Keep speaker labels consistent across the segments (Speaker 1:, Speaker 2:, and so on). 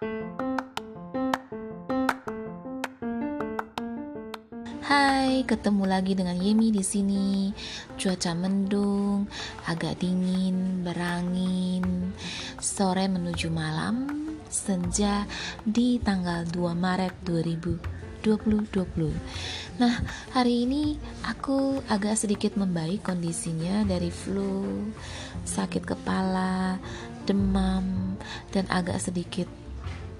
Speaker 1: Hai, ketemu lagi dengan Yemi di sini. Cuaca mendung, agak dingin, berangin. Sore menuju malam, senja di tanggal 2 Maret 2020. Nah, hari ini aku agak sedikit membaik kondisinya dari flu, sakit kepala, demam, dan agak sedikit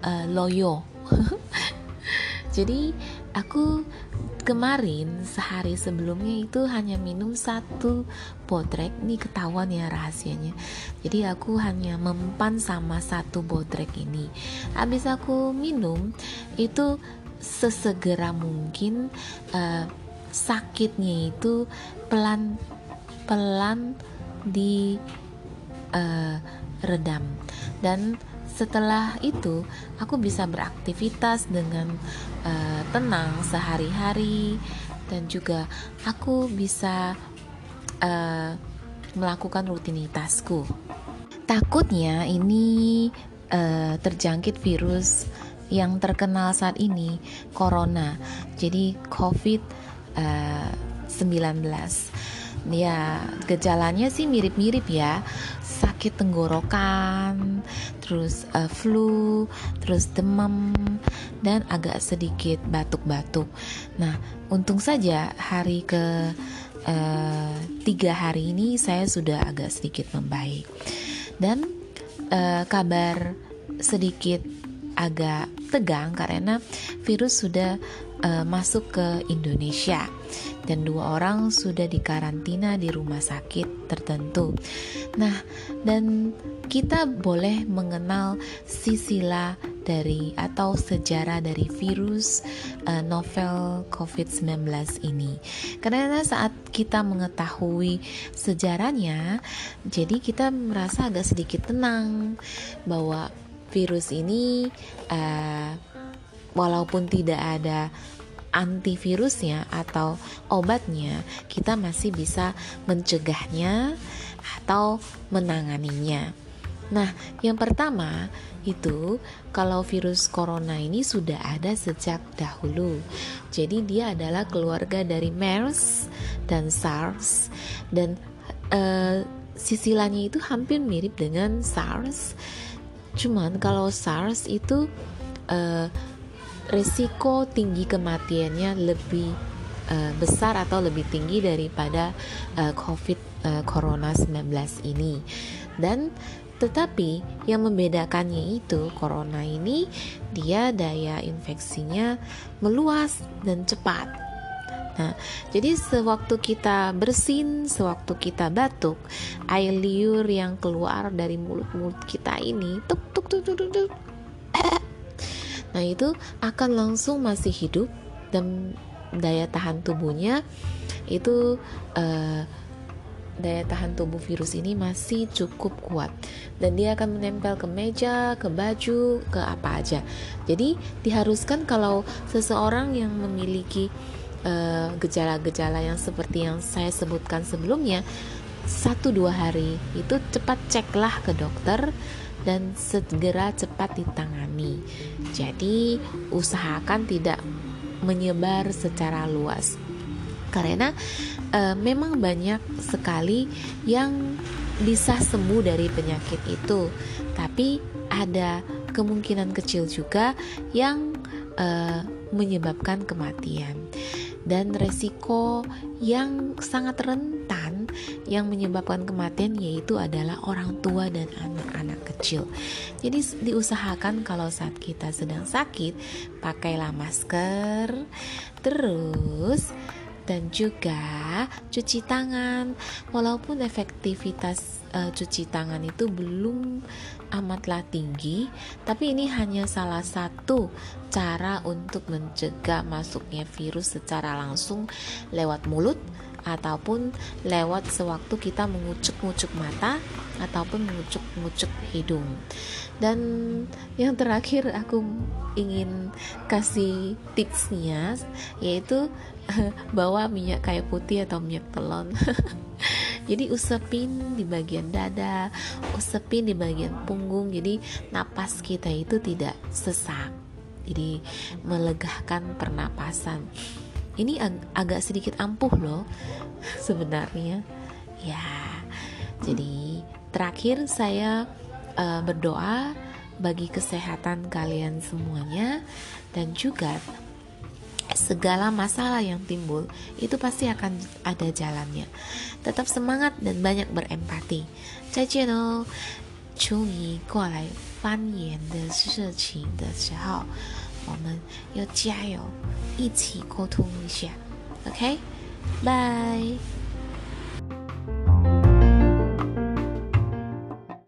Speaker 1: uh, loyo. Jadi aku kemarin sehari sebelumnya itu hanya minum satu botrek. Ini ketahuan ya rahasianya. Jadi aku hanya mempan sama satu botrek ini. Habis aku minum itu sesegera mungkin uh, sakitnya itu pelan pelan di uh, redam. Dan setelah itu, aku bisa beraktivitas dengan uh, tenang sehari-hari, dan juga aku bisa uh, melakukan rutinitasku. Takutnya ini uh, terjangkit virus yang terkenal saat ini, corona. Jadi COVID-19. Ya, gejalanya sih mirip-mirip ya sakit tenggorokan, terus uh, flu, terus demam, dan agak sedikit batuk-batuk. Nah, untung saja hari ke uh, tiga hari ini saya sudah agak sedikit membaik, dan uh, kabar sedikit agak tegang karena virus sudah uh, masuk ke Indonesia dan dua orang sudah dikarantina di rumah sakit tertentu. Nah, dan kita boleh mengenal sisilah dari atau sejarah dari virus uh, novel COVID-19 ini. Karena saat kita mengetahui sejarahnya, jadi kita merasa agak sedikit tenang bahwa virus ini uh, walaupun tidak ada antivirusnya atau obatnya, kita masih bisa mencegahnya atau menanganinya. Nah, yang pertama itu kalau virus corona ini sudah ada sejak dahulu. Jadi dia adalah keluarga dari MERS dan SARS dan uh, sisilannya itu hampir mirip dengan SARS. Cuman kalau SARS itu uh, resiko tinggi kematiannya lebih uh, besar atau lebih tinggi daripada uh, COVID uh, Corona 19 ini. Dan tetapi yang membedakannya itu corona ini dia daya infeksinya meluas dan cepat. Nah, jadi sewaktu kita bersin, sewaktu kita batuk, air liur yang keluar dari mulut-mulut kita ini tuk tuk tuk tuk tuk, tuk Nah, itu akan langsung masih hidup dan daya tahan tubuhnya itu uh, daya tahan tubuh virus ini masih cukup kuat dan dia akan menempel ke meja, ke baju, ke apa aja. Jadi diharuskan kalau seseorang yang memiliki gejala-gejala uh, yang seperti yang saya sebutkan sebelumnya satu dua hari itu cepat ceklah ke dokter dan segera cepat ditangani. Jadi, usahakan tidak menyebar secara luas. Karena e, memang banyak sekali yang bisa sembuh dari penyakit itu, tapi ada kemungkinan kecil juga yang e, menyebabkan kematian dan resiko yang sangat rentan yang menyebabkan kematian yaitu adalah orang tua dan anak-anak kecil. Jadi diusahakan kalau saat kita sedang sakit pakailah masker terus dan juga cuci tangan. Walaupun efektivitas uh, cuci tangan itu belum amatlah tinggi, tapi ini hanya salah satu cara untuk mencegah masuknya virus secara langsung lewat mulut ataupun lewat sewaktu kita mengucuk-ngucuk mata ataupun mengucuk-ngucuk hidung. Dan yang terakhir aku ingin kasih tipsnya yaitu bawa minyak kayu putih atau minyak telon. Jadi usapin di bagian dada usapin di bagian punggung jadi napas kita itu tidak sesak. Jadi melegakan pernapasan ini ag agak sedikit ampuh loh sebenarnya ya jadi terakhir saya uh, berdoa bagi kesehatan kalian semuanya dan juga segala masalah yang timbul itu pasti akan ada jalannya. Tetap semangat dan banyak berempati. 再见哦！秋怡过来翻言的事情的时候， 我们要加油，一起沟通一下。OK，拜。